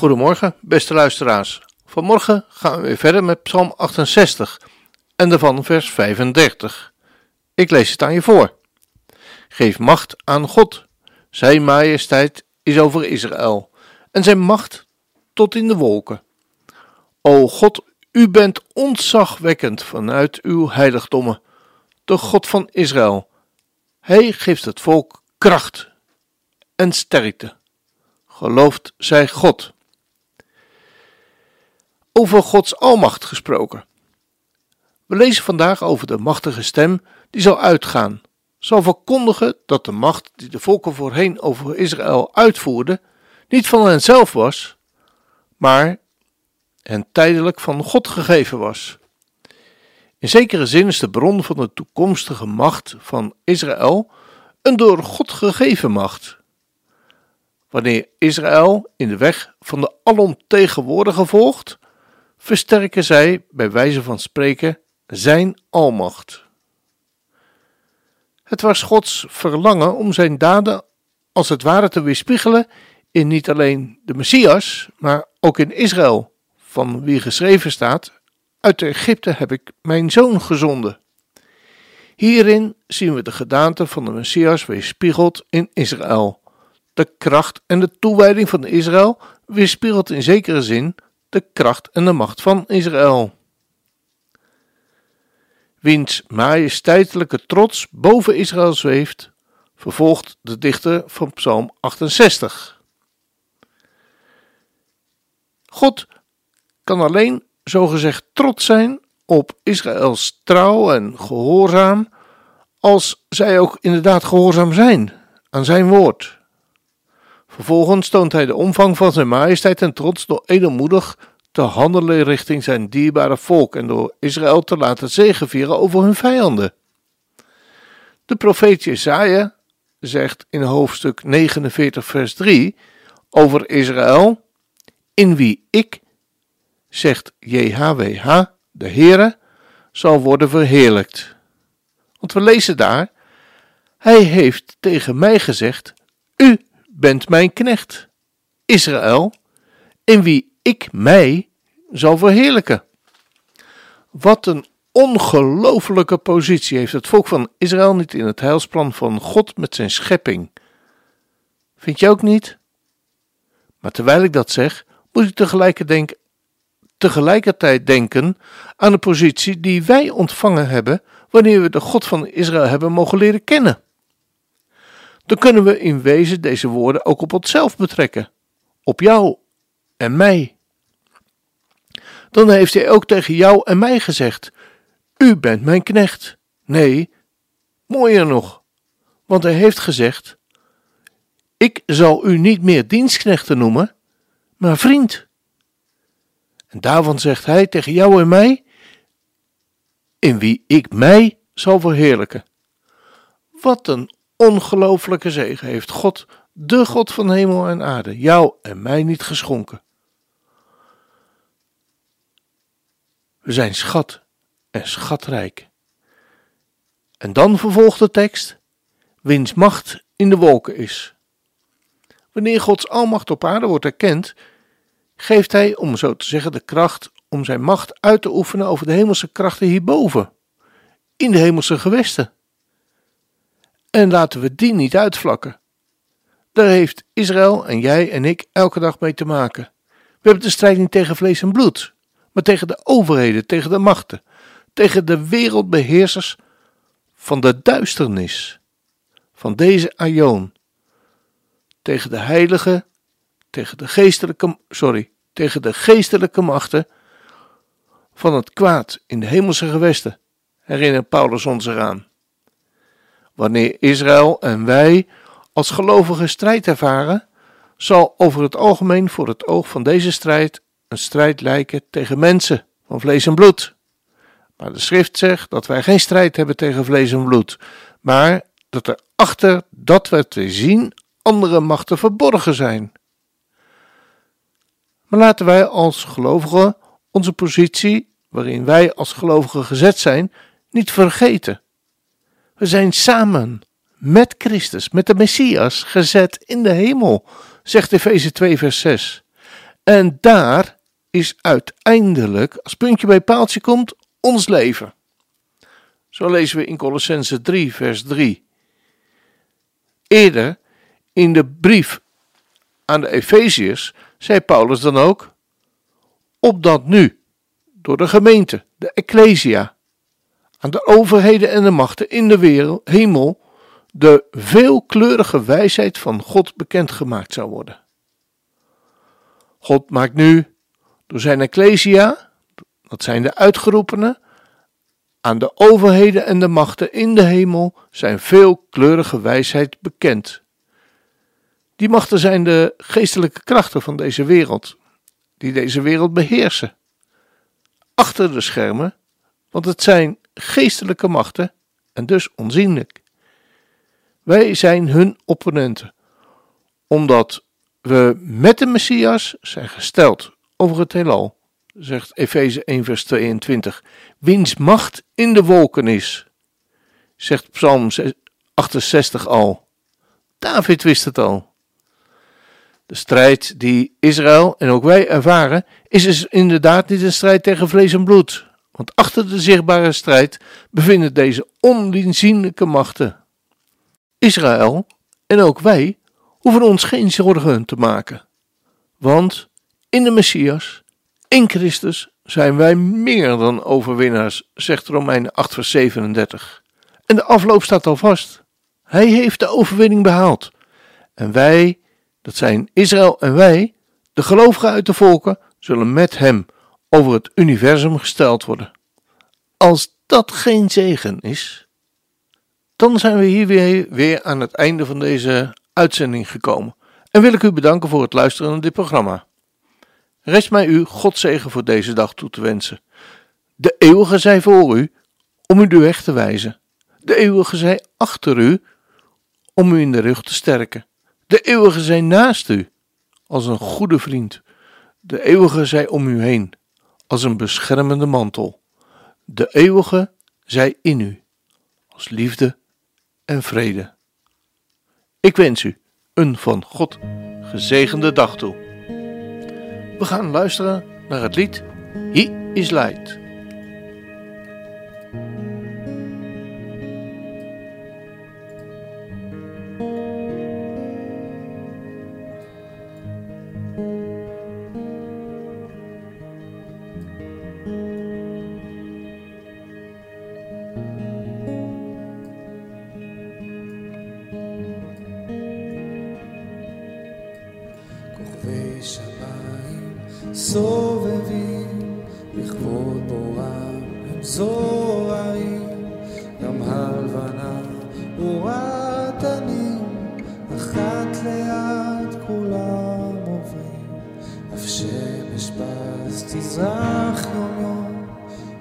Goedemorgen, beste luisteraars. Vanmorgen gaan we weer verder met Psalm 68 en daarvan vers 35. Ik lees het aan je voor. Geef macht aan God. Zijn majesteit is over Israël en zijn macht tot in de wolken. O God, u bent ontzagwekkend vanuit uw heiligdommen, de God van Israël. Hij geeft het volk kracht en sterkte. Gelooft zij God over Gods almacht gesproken. We lezen vandaag over de machtige stem die zal uitgaan, zal verkondigen dat de macht die de volken voorheen over Israël uitvoerden, niet van henzelf was, maar hen tijdelijk van God gegeven was. In zekere zin is de bron van de toekomstige macht van Israël een door God gegeven macht. Wanneer Israël in de weg van de alomtegenwoordige volgt, versterken zij, bij wijze van spreken, zijn almacht. Het was Gods verlangen om zijn daden als het ware te weerspiegelen in niet alleen de Messias, maar ook in Israël, van wie geschreven staat: Uit Egypte heb ik mijn zoon gezonden. Hierin zien we de gedaante van de Messias weerspiegeld in Israël. De kracht en de toewijding van Israël weerspiegelt in zekere zin de kracht en de macht van Israël. Wiens majesteitelijke trots boven Israël zweeft, vervolgt de dichter van Psalm 68. God kan alleen zogezegd trots zijn op Israëls trouw en gehoorzaam, als zij ook inderdaad gehoorzaam zijn aan zijn woord. Vervolgens toont hij de omvang van zijn majesteit en trots door edelmoedig te handelen richting zijn dierbare volk en door Israël te laten zegevieren over hun vijanden. De profeet Jesaja zegt in hoofdstuk 49 vers 3 over Israël, in wie ik, zegt JHWH, de Heere, zal worden verheerlijkt. Want we lezen daar, hij heeft tegen mij gezegd, u bent mijn knecht, Israël, in wie ik mij zal verheerlijken. Wat een ongelofelijke positie heeft het volk van Israël niet in het heilsplan van God met zijn schepping. Vind je ook niet? Maar terwijl ik dat zeg, moet ik tegelijkertijd, tegelijkertijd denken aan de positie die wij ontvangen hebben wanneer we de God van Israël hebben mogen leren kennen dan kunnen we in wezen deze woorden ook op onszelf betrekken, op jou en mij. Dan heeft hij ook tegen jou en mij gezegd: U bent mijn knecht. Nee, mooier nog, want hij heeft gezegd: Ik zal u niet meer dienstknechten noemen, maar vriend. En daarvan zegt hij tegen jou en mij: In wie ik mij zal verheerlijken. Wat een ongelooflijke zegen heeft God, de God van hemel en aarde, jou en mij niet geschonken. We zijn schat en schatrijk. En dan vervolgt de tekst, wiens macht in de wolken is. Wanneer Gods almacht op aarde wordt erkend, geeft Hij, om zo te zeggen, de kracht om zijn macht uit te oefenen over de hemelse krachten hierboven, in de hemelse gewesten. En laten we die niet uitvlakken. Daar heeft Israël en jij en ik elke dag mee te maken. We hebben de strijd niet tegen vlees en bloed, maar tegen de overheden, tegen de machten, tegen de wereldbeheersers van de duisternis, van deze aion, tegen de heilige, tegen de geestelijke, sorry, tegen de geestelijke machten van het kwaad in de hemelse gewesten, herinnert Paulus ons eraan wanneer Israël en wij als gelovige strijd ervaren, zal over het algemeen voor het oog van deze strijd een strijd lijken tegen mensen van vlees en bloed. Maar de schrift zegt dat wij geen strijd hebben tegen vlees en bloed, maar dat er achter dat wat we zien andere machten verborgen zijn. Maar laten wij als gelovigen onze positie, waarin wij als gelovigen gezet zijn, niet vergeten. We zijn samen met Christus, met de Messias, gezet in de hemel, zegt Efeze 2, vers 6. En daar is uiteindelijk, als puntje bij paaltje komt, ons leven. Zo lezen we in Colossense 3, vers 3. Eerder in de brief aan de Efeziërs zei Paulus dan ook: Opdat nu, door de gemeente, de Ecclesia, aan de overheden en de machten in de wereld, hemel, de veelkleurige wijsheid van God bekendgemaakt zou worden. God maakt nu door zijn Ecclesia, dat zijn de uitgeroepenen, aan de overheden en de machten in de hemel zijn veelkleurige wijsheid bekend. Die machten zijn de geestelijke krachten van deze wereld, die deze wereld beheersen. Achter de schermen, want het zijn geestelijke machten en dus onzienlijk. Wij zijn hun opponenten, omdat we met de Messias zijn gesteld over het heelal, zegt Efeze 1 vers 22, wiens macht in de wolken is, zegt Psalm 68 al. David wist het al. De strijd die Israël en ook wij ervaren, is dus inderdaad niet een strijd tegen vlees en bloed. Want achter de zichtbare strijd bevinden deze ondienzienlijke machten. Israël en ook wij hoeven ons geen zorgen te maken. Want in de Messias, in Christus, zijn wij meer dan overwinnaars, zegt Romeinen 8 vers 37. En de afloop staat al vast. Hij heeft de overwinning behaald. En wij dat zijn Israël en wij, de gelovigen uit de volken, zullen met hem over het universum gesteld worden. Als dat geen zegen is, dan zijn we hier weer, weer aan het einde van deze uitzending gekomen. En wil ik u bedanken voor het luisteren naar dit programma. Rest mij u zegen voor deze dag toe te wensen. De eeuwige zij voor u, om u de weg te wijzen. De eeuwige zij achter u, om u in de rug te sterken. De eeuwige zij naast u, als een goede vriend. De eeuwige zij om u heen, als een beschermende mantel. De eeuwige zij in u, als liefde en vrede. Ik wens u een van God gezegende dag toe. We gaan luisteren naar het lied He is Light. זוהרים גם הלבנה ורעתנים אחת ליד כולם עוברים. אף שמש פס תזרח יום יום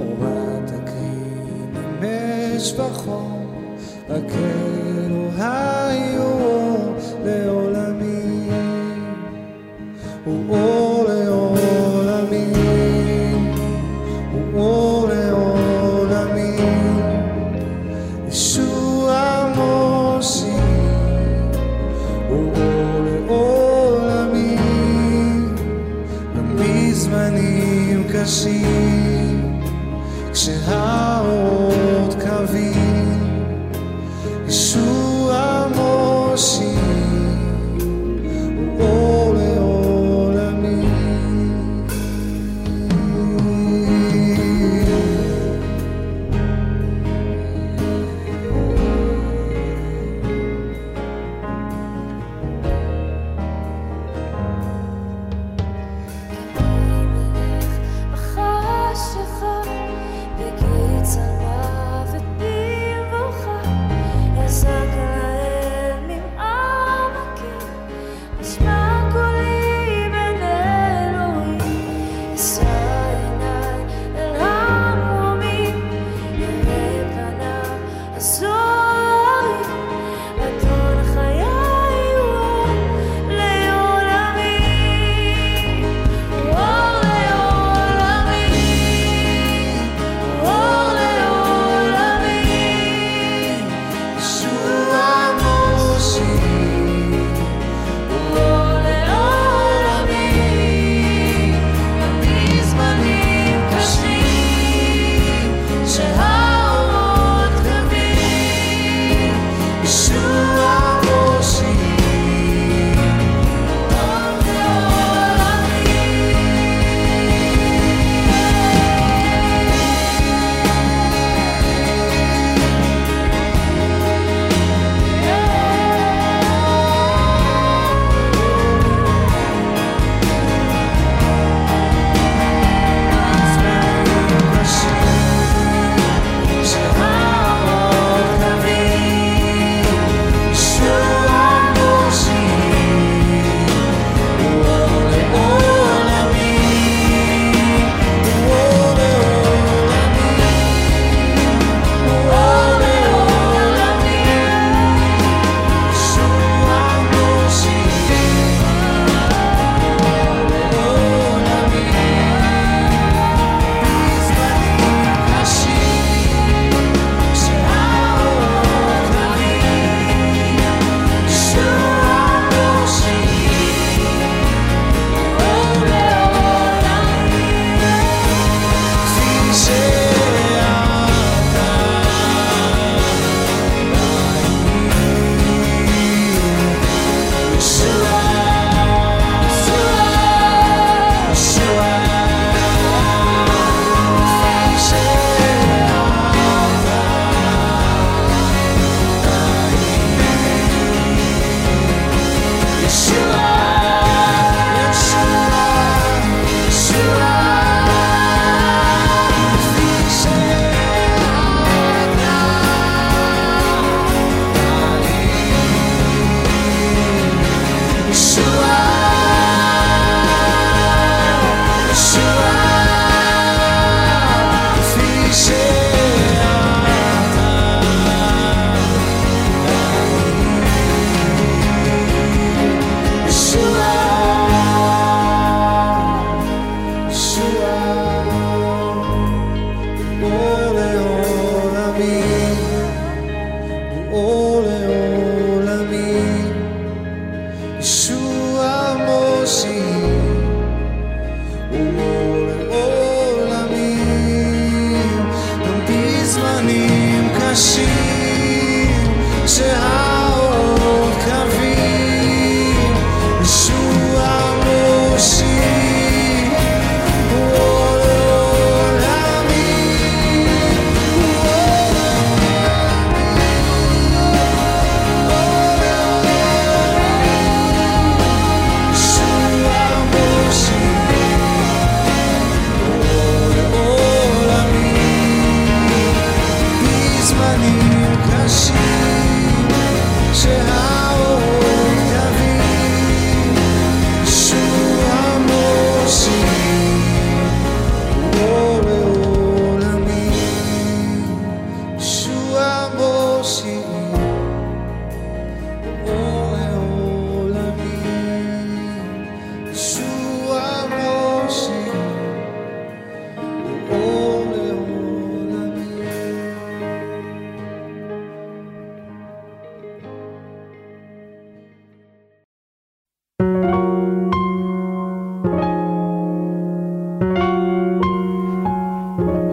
אורת הקרין נמש וחום לעולמי see